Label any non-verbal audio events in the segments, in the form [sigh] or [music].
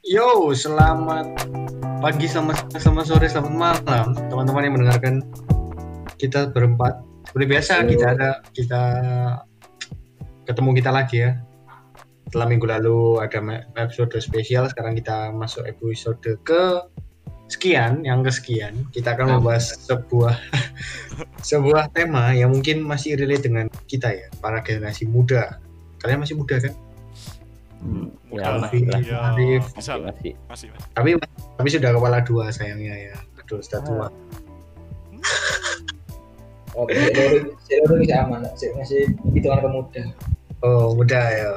Yo, selamat pagi, selamat selamat sore, selamat malam, teman-teman yang mendengarkan kita berempat. Seperti biasa Halo. kita ada kita ketemu kita lagi ya. Setelah minggu lalu ada episode spesial, sekarang kita masuk episode ke sekian, yang kesekian. Kita akan membahas sebuah [laughs] sebuah tema yang mungkin masih relate dengan kita ya, para generasi muda. Kalian masih muda kan? Hmm, Mudah ya masih. Ya, Arif. bisa Masih, masih. masih mas. Tapi tapi sudah kepala dua sayangnya ya. Aduh, sudah tua. [laughs] Oh, si Loro, si Loro bisa aman, si masih hitungan pemuda. Oh, muda ya.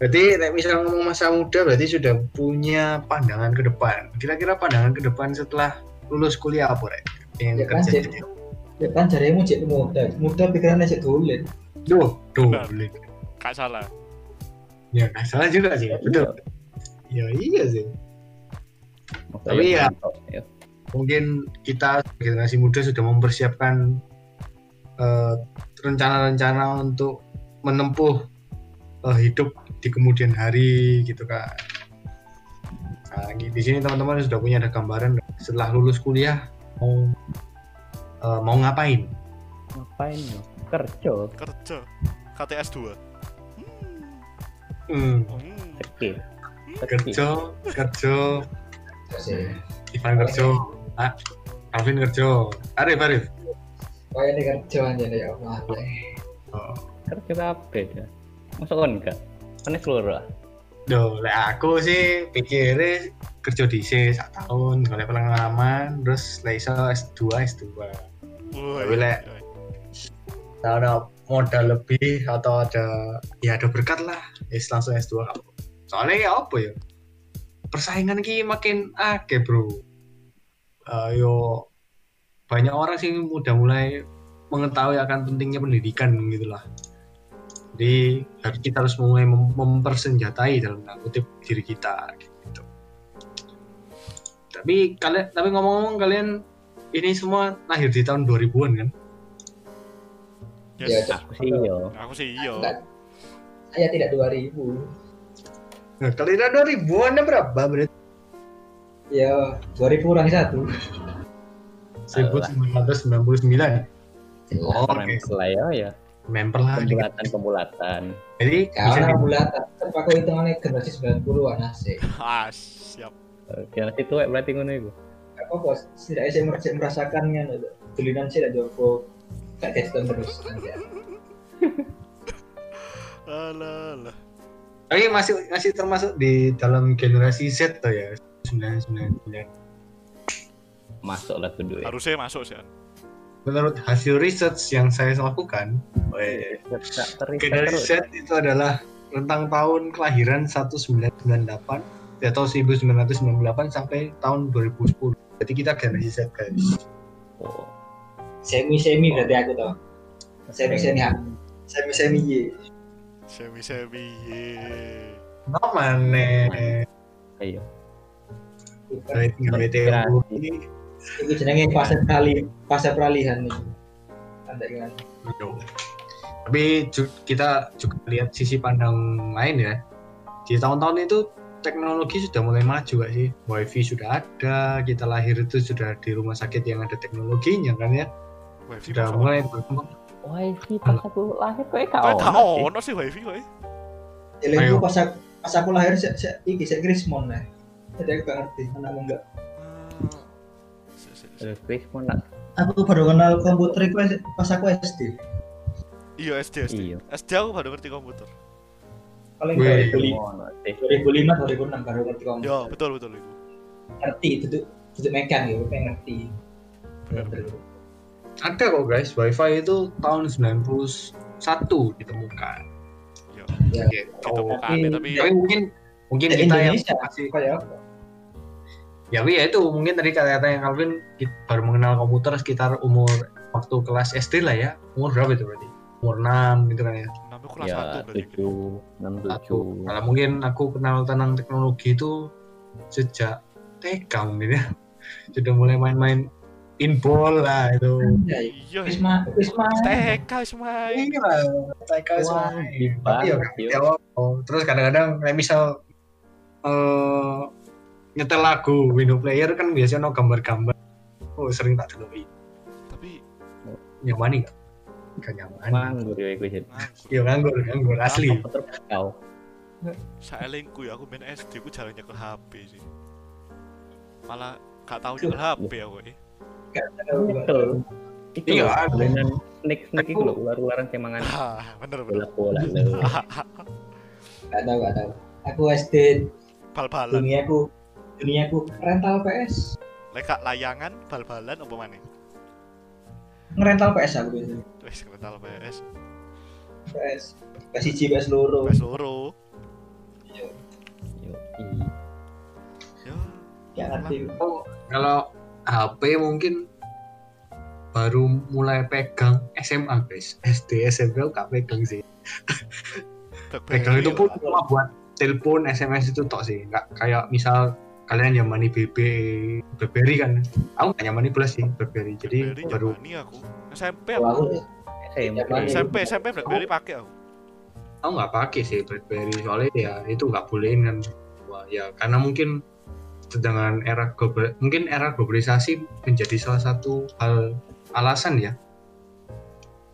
Berarti nek misal ngomong masa muda berarti sudah punya pandangan ke depan. Kira-kira pandangan ke depan setelah lulus kuliah apa, Rek? Pengen Ya kan, kerja jadi. Ya kan jarimu cek pemuda, muda pikirannya cek tulen. Duh, boleh. Kak salah. Ya, nggak salah juga sih. Betul. Ya iya sih. Masa Tapi ya- ya. Mungkin kita sebagai generasi muda sudah mempersiapkan eh, rencana-rencana untuk menempuh eh, hidup di kemudian hari gitu kan. Nah, di sini teman-teman sudah punya ada gambaran setelah lulus kuliah mau eh, mau ngapain? Ngapain ya? Kerja, Kerja. KTS 2. Hmm, kerja, kerja. Ivan kerja, ah, Alvin kerja, Arif Arif. Kayak ini kerja aja ya Allah. Oh. Kerja kabeh ya. Masuk kan enggak? Kan seluruh. Duh, lek aku sih pikirnya kerja di sini sak tahun, kalau pengalaman, terus lek iso S2, S2. Woi. Tapi lek- ada modal lebih atau ada ya ada berkat lah, ya langsung S2. Soalnya ya apa ya? Persaingan ki makin akeh, Bro. Yo banyak orang sih udah mulai mengetahui akan pentingnya pendidikan gitu lah. Jadi harus kita harus mulai mem- mempersenjatai dalam kutip diri kita gitu. Tapi kalian tapi ngomong-ngomong kalian ini semua lahir di tahun 2000-an kan? Ya, Yes. Cak. Aku sih yo. Aku sih iya. Saya tidak 2000. Nah, kalian 2000-an berapa berarti? Ya, 2000 kurang satu. 1999. Oh, Orang oke. lah ya ya. Member lah. Pembulatan pembulatan. Jadi Ya, bisa bulat. Tetap aku hitungannya generasi 90-an asik. Ah, siap. Eh, Generasi tua berarti ngono iku. Gak apa-apa, setidaknya saya mer- saya merasakannya. Tulinan saya tidak Joko. Geston terus. nanti. [laughs] Alah, alah. Tapi masih masih termasuk di dalam generasi Z tuh ya. 999. Masuk lah kudu ya. Harusnya masuk sih. Menurut hasil research yang saya lakukan, weh, Enggak terisak generasi. Z itu adalah rentang tahun kelahiran 1998 atau 1998 sampai tahun 2010. Jadi kita generasi Z guys. Oh. Semi-semi berarti aku tau. Semi-semi hak. Semi-semi Y. Semi semi. ye. Nama nih. Ayo. Dari tinggal teori. Itu jenenge fase perali fase peralihan nih. Betul. Tapi kita juga lihat sisi pandang lain ya. Di tahun-tahun itu teknologi sudah mulai maju gak sih? Wifi sudah ada, kita lahir itu sudah di rumah sakit yang ada teknologinya kan ya. Wifi Sudah masuk. mulai. Wifi pas aku lahir kok gak Kok tak ono. sih wifi. Elenku Ayo. pas aku, pas aku lahir saya saya iki saya Krismon lah. Jadi aku gak ngerti enggak. Si. Terus Chris mau nak Aku baru kenal komputer itu pas aku SD. Iya SD SD. iya. SD aku baru ngerti komputer. Paling Wih. 2005, Ono sih. 2005 2006 baru ngerti komputer. Ya betul betul itu. Ngerti duduk duduk mekan gitu, pengen ngerti. Benar. Bener. Ada kok guys, wifi itu tahun 91 ditemukan. Ya. Ya. Gitu. Ditemukan Tapi- tapi Tapi mungkin mungkin kita yang Indonesia masih kayak apa? ya wi, ya itu mungkin tadi kata-kata yang Calvin baru mengenal komputer sekitar umur waktu kelas SD lah ya. Umur berapa itu berarti? Umur 6 gitu kan ya. namanya kelas Ya, 1 berarti. tujuh, enam Satu. tujuh. Kalau mungkin aku kenal tentang teknologi itu sejak TK mungkin ya. Sudah mulai main-main pinball lah itu. Ya, Iya. Wisma, Wisma. TK semua. Iya lah, TK ya apa. Oh, terus kadang-kadang kayak misal eh nyetel lagu window player kan biasanya no gambar-gambar oh sering tak delok Tapi nyamani gak? Gak nyaman Nganggur ya iku jadi. nganggur. Iya nganggur, nganggur asli. Terus kau. Saelingku ya aku main SD ku jarang nyekel HP sih. Malah gak tahu nyekel HP aku eh. Betul. Itu Iya, dengan snack snack itu Aku- loh ular-ularan kayak mangan Ah, bener bener. bola-bola [laughs] loh. Gak tahu, gak tahu. Aku SD Bal-balan. duniaku duniaku rental PS. Lek gak layangan, bal-balan apa mana? Ngerental PS aku biasanya. Wes kental PS. PS. PS siji, PS loro. PS loro. Yo, i. Ya, Ya ngerti. Oh, kalau HP mungkin baru mulai pegang SMA guys. SD SMP gak pegang sih. [laughs] Pegang itu pun cuma buat telepon SMS itu tok sih. Nggak kayak misal kalian nyamani BB BlackBerry kan. Aku gak nyamani belas sih BlackBerry. Jadi BlackBerry baru nyamani aku. SMP Kalau aku. aku SMP. SMP SMP BlackBerry pakai aku. aku nggak pakai sih BlackBerry soalnya ya itu nggak bolehin kan. Wah, ya karena mungkin dengan era global mungkin era globalisasi menjadi salah satu hal alasan ya.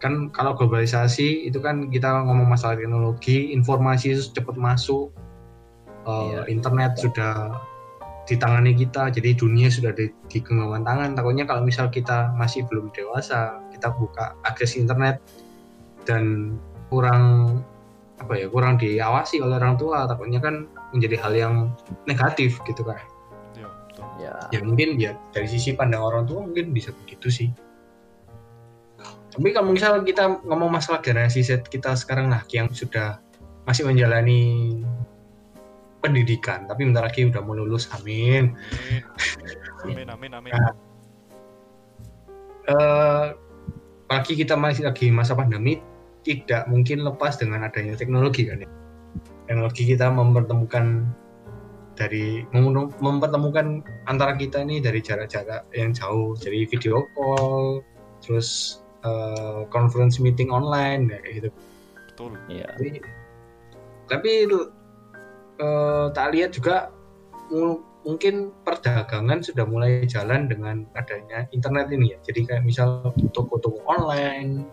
Kan kalau globalisasi itu kan kita ngomong masalah teknologi informasi itu cepat masuk Iya. internet sudah ditangani kita jadi dunia sudah di, di genggaman tangan. Takutnya kalau misal kita masih belum dewasa kita buka akses internet dan kurang apa ya kurang diawasi oleh orang tua takutnya kan menjadi hal yang negatif gitu kan Ya, mungkin ya dari sisi pandang orang tua mungkin bisa begitu sih tapi kalau misal kita ngomong masalah generasi Z kita sekarang lah yang sudah masih menjalani pendidikan tapi bentar lagi udah mau lulus amin Amin. Amin amin amin. Nah. eh apalagi kita masih lagi masa pandemi tidak mungkin lepas dengan adanya teknologi kan ya teknologi kita mempertemukan dari mem- mempertemukan antara kita ini dari jarak-jarak yang jauh jadi video call terus eh, conference meeting online ya, kayak gitu Betul. Iya. tapi, tapi eh, tak lihat juga mu- mungkin perdagangan sudah mulai jalan dengan adanya internet ini ya. Jadi kayak misal toko-toko online,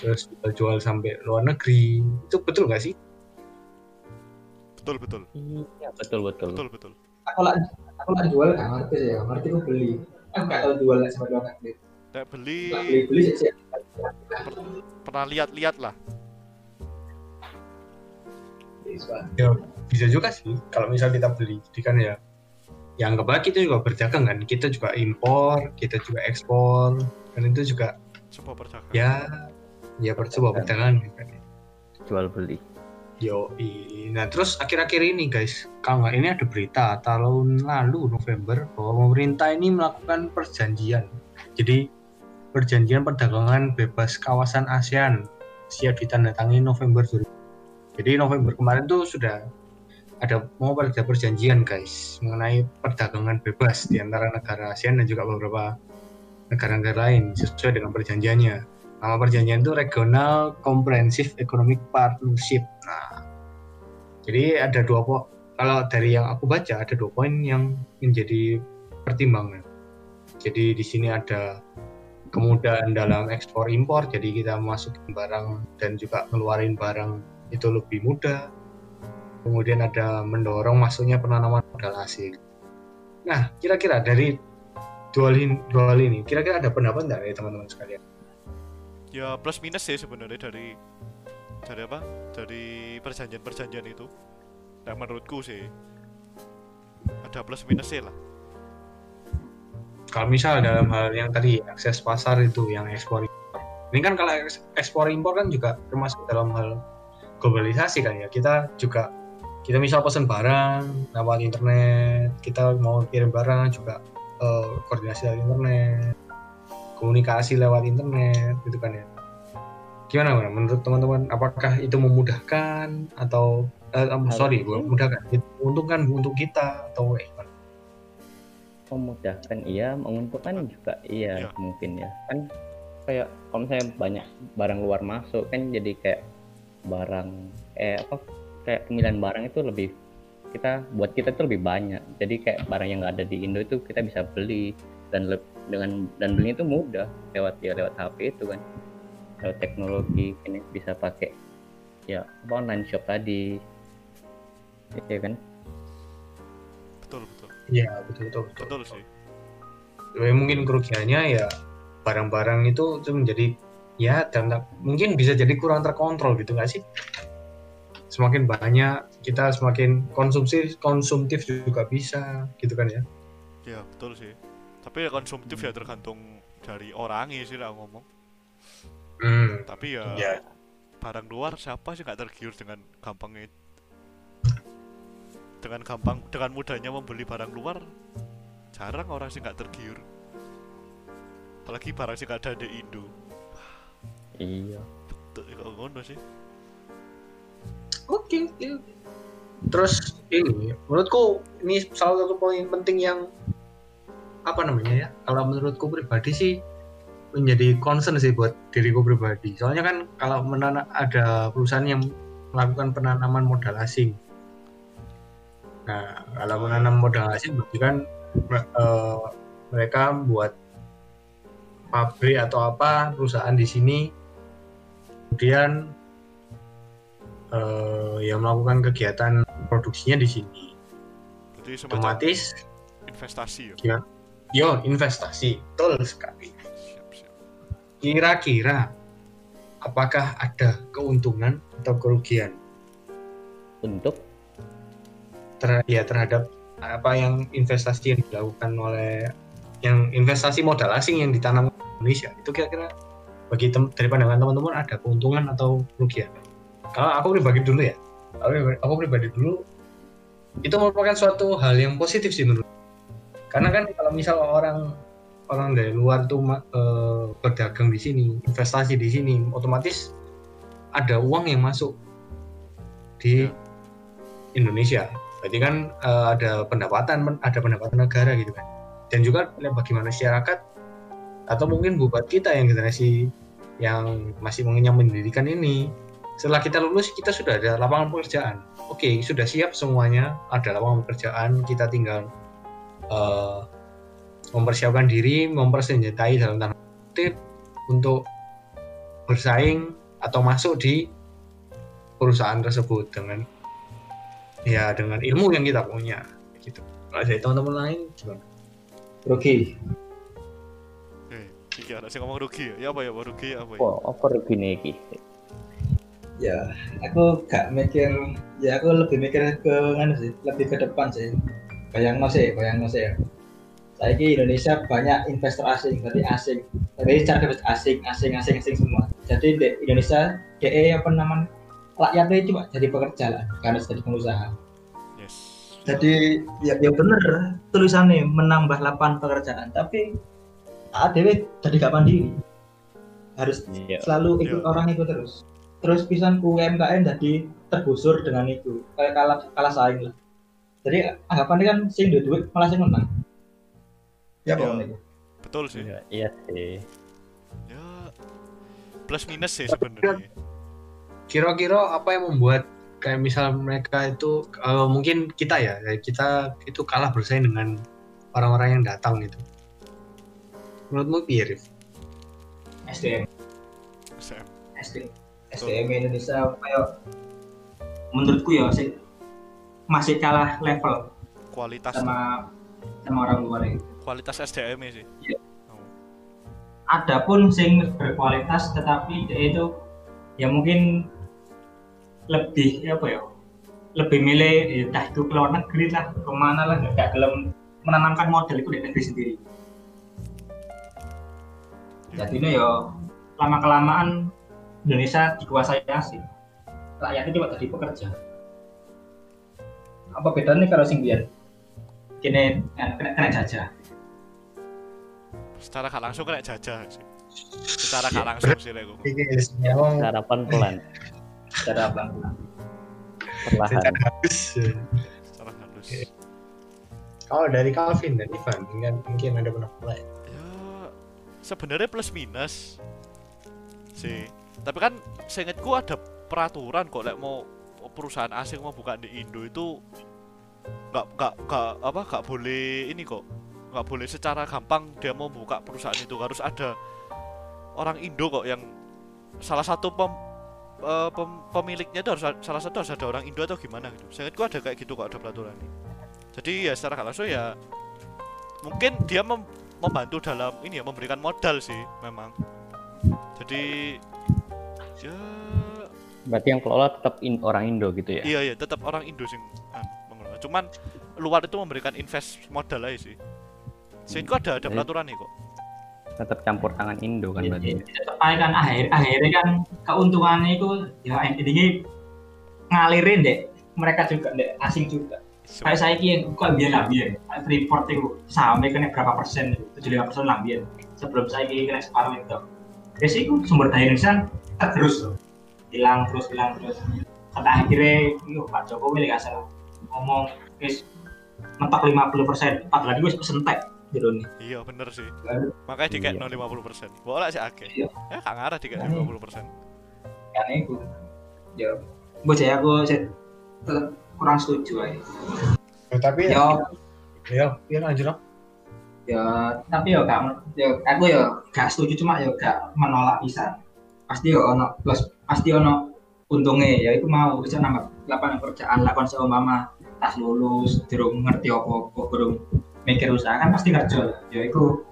terus jual sampai luar negeri, itu betul nggak sih? Betul betul. Iya, betul betul. Betul betul. aku lah aku lah jual gak ngerti sih ya ngerti aku beli aku gak tahu jual lah sama luar negeri Lek beli beli beli sih sih pernah lihat-lihat lah. Ya bisa juga sih kalau misal kita beli. Jadi kan ya yang anggaplah kita juga berdagang kan, kita juga impor, kita juga ekspor, dan itu juga Sebuah percakapan. ya ya sebuah perdagangan kan. Jual beli. Yo, nah terus akhir-akhir ini guys, kalau ini ada berita tahun lalu November bahwa pemerintah ini melakukan perjanjian. Jadi perjanjian perdagangan bebas kawasan ASEAN siap ditandatangani November 2000. Jadi November kemarin tuh sudah ada mau ada perjanjian guys mengenai perdagangan bebas di antara negara ASEAN dan juga beberapa negara-negara lain sesuai dengan perjanjiannya. Nama perjanjian itu Regional Comprehensive Economic Partnership. Nah, jadi ada dua po kalau dari yang aku baca ada dua poin yang menjadi pertimbangan. Jadi di sini ada kemudahan dalam ekspor impor, jadi kita masukin barang dan juga ngeluarin barang itu lebih mudah. Kemudian ada mendorong masuknya penanaman modal asing. Nah, kira-kira dari dua hal ini, dua hal ini, kira-kira ada pendapat nggak dari teman-teman sekalian? Ya plus minus sih sebenarnya dari dari apa? Dari perjanjian-perjanjian itu. Nah menurutku sih ada plus minusnya lah. kalau misal dalam hal yang tadi akses pasar itu yang ekspor impor. ini kan kalau eks- ekspor impor kan juga termasuk dalam hal globalisasi kan ya kita juga kita misal pesan barang lewat internet kita mau kirim barang juga eh, koordinasi lewat internet komunikasi lewat internet gitu kan ya gimana Bang? menurut teman-teman apakah itu memudahkan atau eh, em, sorry memudahkan itu menguntungkan untuk kita atau eh, gimana? memudahkan iya menguntungkan juga iya Iya. mungkin ya kan kayak kalau misalnya banyak barang luar masuk kan jadi kayak barang eh apa kayak pemilihan barang itu lebih kita buat kita itu lebih banyak jadi kayak barang yang nggak ada di Indo itu kita bisa beli dan leb- dengan dan belinya itu mudah lewat ya lewat HP itu kan lewat teknologi ini bisa pakai ya apa online shop tadi ya kan betul betul Iya betul betul betul. betul sih Tapi mungkin kerugiannya ya barang-barang itu itu menjadi ya dan tak- mungkin bisa jadi kurang terkontrol gitu nggak sih? Semakin banyak kita semakin konsumsi konsumtif juga bisa gitu kan ya? ya betul sih tapi ya konsumtif ya tergantung dari orangnya sih lah ngomong Hmm. tapi ya Ya. barang luar siapa sih nggak tergiur dengan gampangnya dengan gampang dengan mudahnya membeli barang luar jarang orang sih nggak tergiur apalagi barang sih nggak ada di Indo iya tuh kok ngono sih Oke oke. oke. Terus ini menurutku ini salah satu poin penting yang apa namanya ya? Kalau menurutku pribadi sih menjadi concern sih buat diriku pribadi. Soalnya kan kalau menanam ada perusahaan yang melakukan penanaman modal asing. Nah, kalau menanam modal asing berarti kan eh, mereka buat pabrik atau apa perusahaan di sini kemudian eh, ya melakukan kegiatan produksinya di sini otomatis investasi ya yo investasi. Betul sekali. Kira-kira apakah ada keuntungan atau kerugian? Untuk? Ter ya terhadap apa yang investasi yang dilakukan oleh yang investasi modal asing yang ditanam di Indonesia. Itu kira-kira bagi tem dari pandangan teman-teman ada keuntungan atau kerugian? Kalau aku pribadi dulu ya. Aku pribadi, aku pribadi dulu itu merupakan suatu hal yang positif sih menurut karena kan kalau misal orang orang dari luar tuh eh, berdagang di sini investasi di sini otomatis ada uang yang masuk di Ya. Indonesia. Berarti kan eh, ada pendapatan ada pendapatan negara gitu kan. Dan juga bagi masyarakat atau mungkin buat kita yang generasi yang masih mengenyam pendidikan ini setelah kita lulus kita sudah ada lapangan pekerjaan. Oke sudah siap semuanya ada lapangan pekerjaan kita tinggal eh, mempersiapkan diri mempersenjatai dalam tanda kutip untuk bersaing atau masuk di perusahaan tersebut dengan ya dengan ilmu yang kita punya gitu. Kalau dari teman-teman lain gimana? Rugi. Eh iki ada sih ngomong rugi ya? Ya apa ya rugi apa ya? Wah apa begini iki ya aku gak mikir ya aku lebih mikir ke nganu sih lebih ke depan sih bayang sih bayang sih ya. Saya Indonesia banyak investor asing berarti asing. Tapi cara kerja asing asing asing asing semua. Jadi di Indonesia DE apa namanya rakyatnya cuma jadi pekerja lah karena jadi pengusaha. Yes. Jadi ya, ya bener. Tulisannya menambah lapangan pekerjaan tapi ADW jadi gak mandiri. Harus iya. selalu ikut Iya. orang itu terus. Terus pisan UMKM jadi tergusur dengan itu. Kayak kalah kalah saing lah jadi anggapannya kan sing duit duit malah sing menang. Ya pokoknya betul sih. Iya, iya sih. Ya plus minus sih sebenarnya. Kira-kira apa yang membuat kayak misal mereka itu eh, mungkin kita ya kayak kita itu kalah bersaing dengan orang-orang yang datang gitu? Menurutmu piye Rif? SDM SM. SDM SDM Indonesia kayak menurutku ya sih masih kalah level kualitas. sama sama orang luar itu. Kualitas SDM sih. Ada pun sing berkualitas tetapi itu ya mungkin lebih ya apa ya lebih milih ya, dah itu ke luar negeri lah ke mana lah nggak gelem menanamkan model itu di negeri sendiri. Jadi ini ya lama kelamaan Indonesia dikuasai asing. Rakyatnya cuma jadi pekerja apa bedanya kalau sing biar kini eh, kena, kena jajah. Secara gak langsung kena jajah sih secara gak langsung sih lek ngomong. Iki ngomong harapan pelan secara pelan-pelan. Perlahan. Secara halus secara halus. Kalau dari Calvin dan Ivan mungkin mungkin ada pendapat lain. Ya sebenarnya plus minus. Sih. Tapi kan seingatku ada peraturan kok lek mau perusahaan asing mau buka di Indo itu nggak nggak nggak apa nggak boleh ini kok. Nggak boleh secara gampang dia mau buka perusahaan itu. Harus ada orang Indo kok yang salah satu pem, eh, pem- pemiliknya itu harus salah satu harus ada orang Indo atau gimana gitu. Saya ada kayak gitu kok ada peraturan jadi ya secara langsung ya mungkin dia mem- membantu dalam ini ya memberikan modal sih memang. Jadi ya Berarti yang kelola tetap in, orang Indo gitu ya? iya iya tetap orang Indo sing anu, mengelola. Cuman luar itu memberikan invest modal aja sih. Sehingga ada ada peraturan nih kok. Tetap campur tangan Indo kan berarti. tetap aja kan akhir akhirnya kan keuntungannya itu ya ini ngalirin deh mereka juga deh asing juga. Kayak saya yang kok biar lah biar. Freeport itu sampai kena berapa persen tujuh lima persen lah biar. Sebelum saya kena separuh itu. Terus itu sumber daya Indonesia terus loh hilang terus hilang terus. Kata akhirnya yuk Pak Jokowi nggak salah. Ngomong guys mentok 50 persen. Empat lagi gue pesentek gitu nih iya bener sih. Lalu, makanya kayak Iya. 50 persen. Boleh sih akeh. Iya. ya gak ngarah di kayak Makanya. 50 persen. Kan itu ya gue saya aku saya tetap kurang setuju aja. Ya, tapi ya, ya. ya, ya lanjut ya tapi ya gak ya aku ya gak setuju cuma ya gak menolak bisa pasti ya ono plus pasti ono untungnya ya itu mau. Bisa nambah lapangan kerjaan lakukan seumpama tas lulus durung ngerti apa apa durung mikir usaha kan pasti kerja. Ya itu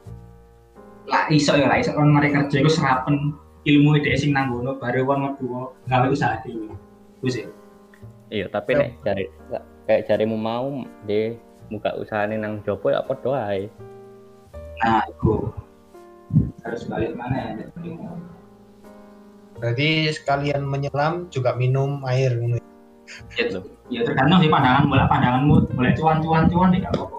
lah iso ya lah iso. Kan mereka kerja itu serapen ilmu ide sing nanggono baru kon ngeduwo gawe usaha dhewe. Itu sih Iya, tapi Ya. nek cari kayak carimu mau deh buka usaha nang Jopo ya apa ae. nah itu harus balik mana ya berarti sekalian menyelam juga minum air ngono ya. tergantung sih pandangan boleh pandanganmu boleh cuan cuan cuan tidak apa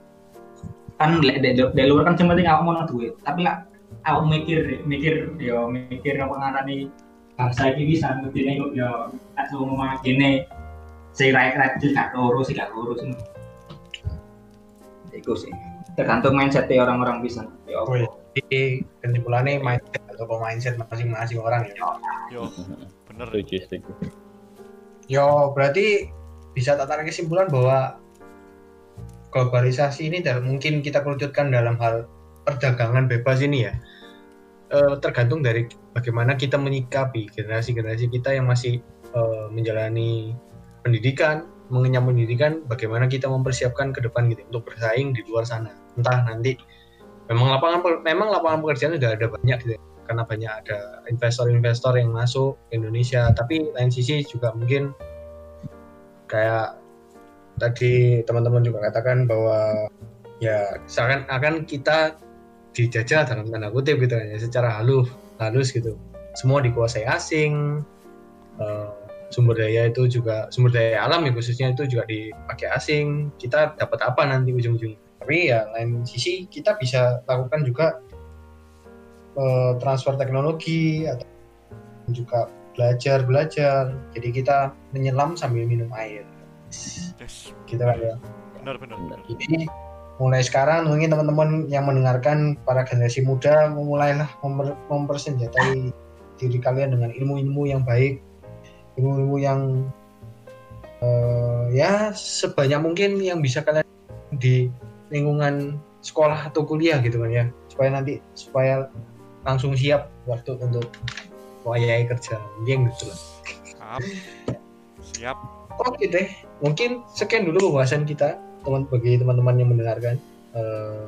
kan di luar kan cuma tinggal mau duit tapi lah aku mikir mikir ya mikir apa ngarani bangsa ini bisa ngerti nih kok tak suruh ngomong gini si rakyat rakyat kecil gak urus sih gak urus itu sih tergantung mindset orang-orang bisa ya Oh, iya. Jadi kesimpulannya mindset atau mindset masing-masing orang ya. yo bener Setuju, setuju. Yo berarti bisa tak tarik kesimpulan bahwa globalisasi ini dalam mungkin kita kerucutkan dalam hal perdagangan bebas ini ya eh, tergantung dari bagaimana kita menyikapi generasi-generasi kita yang masih eh, menjalani pendidikan mengenyam pendidikan bagaimana kita mempersiapkan ke depan gitu untuk bersaing di luar sana. Entah nanti memang lapangan memang lapangan pekerjaan sudah ada banyak gitu ya, karena banyak ada investor-investor yang masuk ke Indonesia. Tapi lain sisi juga mungkin kayak tadi teman-teman juga katakan bahwa ya seakan-akan kita dijajah dalam tanda kutip gitu ya. Secara halus halus gitu. Semua dikuasai asing eh, sumber daya itu juga sumber daya alam ya khususnya itu juga dipakai asing. Kita dapat apa nanti ujung-ujungnya tapi ya lain sisi kita bisa lakukan juga eh, transfer teknologi atau juga belajar belajar. Jadi kita menyelam sambil minum air. Yes. Gitu kan ya. Bener bener bener jadi mulai sekarang mungkin teman-teman yang mendengarkan para generasi muda memulailah memper, mempersenjatai diri kalian dengan ilmu-ilmu yang baik ilmu-ilmu yang eh, ya sebanyak mungkin yang bisa kalian di lingkungan sekolah atau kuliah gitu kan ya. Supaya nanti supaya langsung siap waktu untuk wayai kerja. Mungkin gitu lah. Siap. Siap. Oke deh, mungkin sekian dulu pembahasan kita teman bagi teman-teman yang mendengarkan. Eh,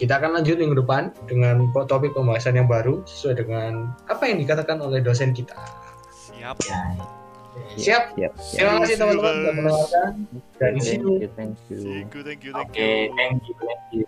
kita akan lanjut minggu depan dengan topik pembahasan yang baru sesuai dengan apa yang dikatakan oleh dosen kita. Siap ya Siap. Siap, siap. Terima kasih teman-teman sudah mendengarkan. Thank you, thank you. thank you thank you thank oke you thank you thank you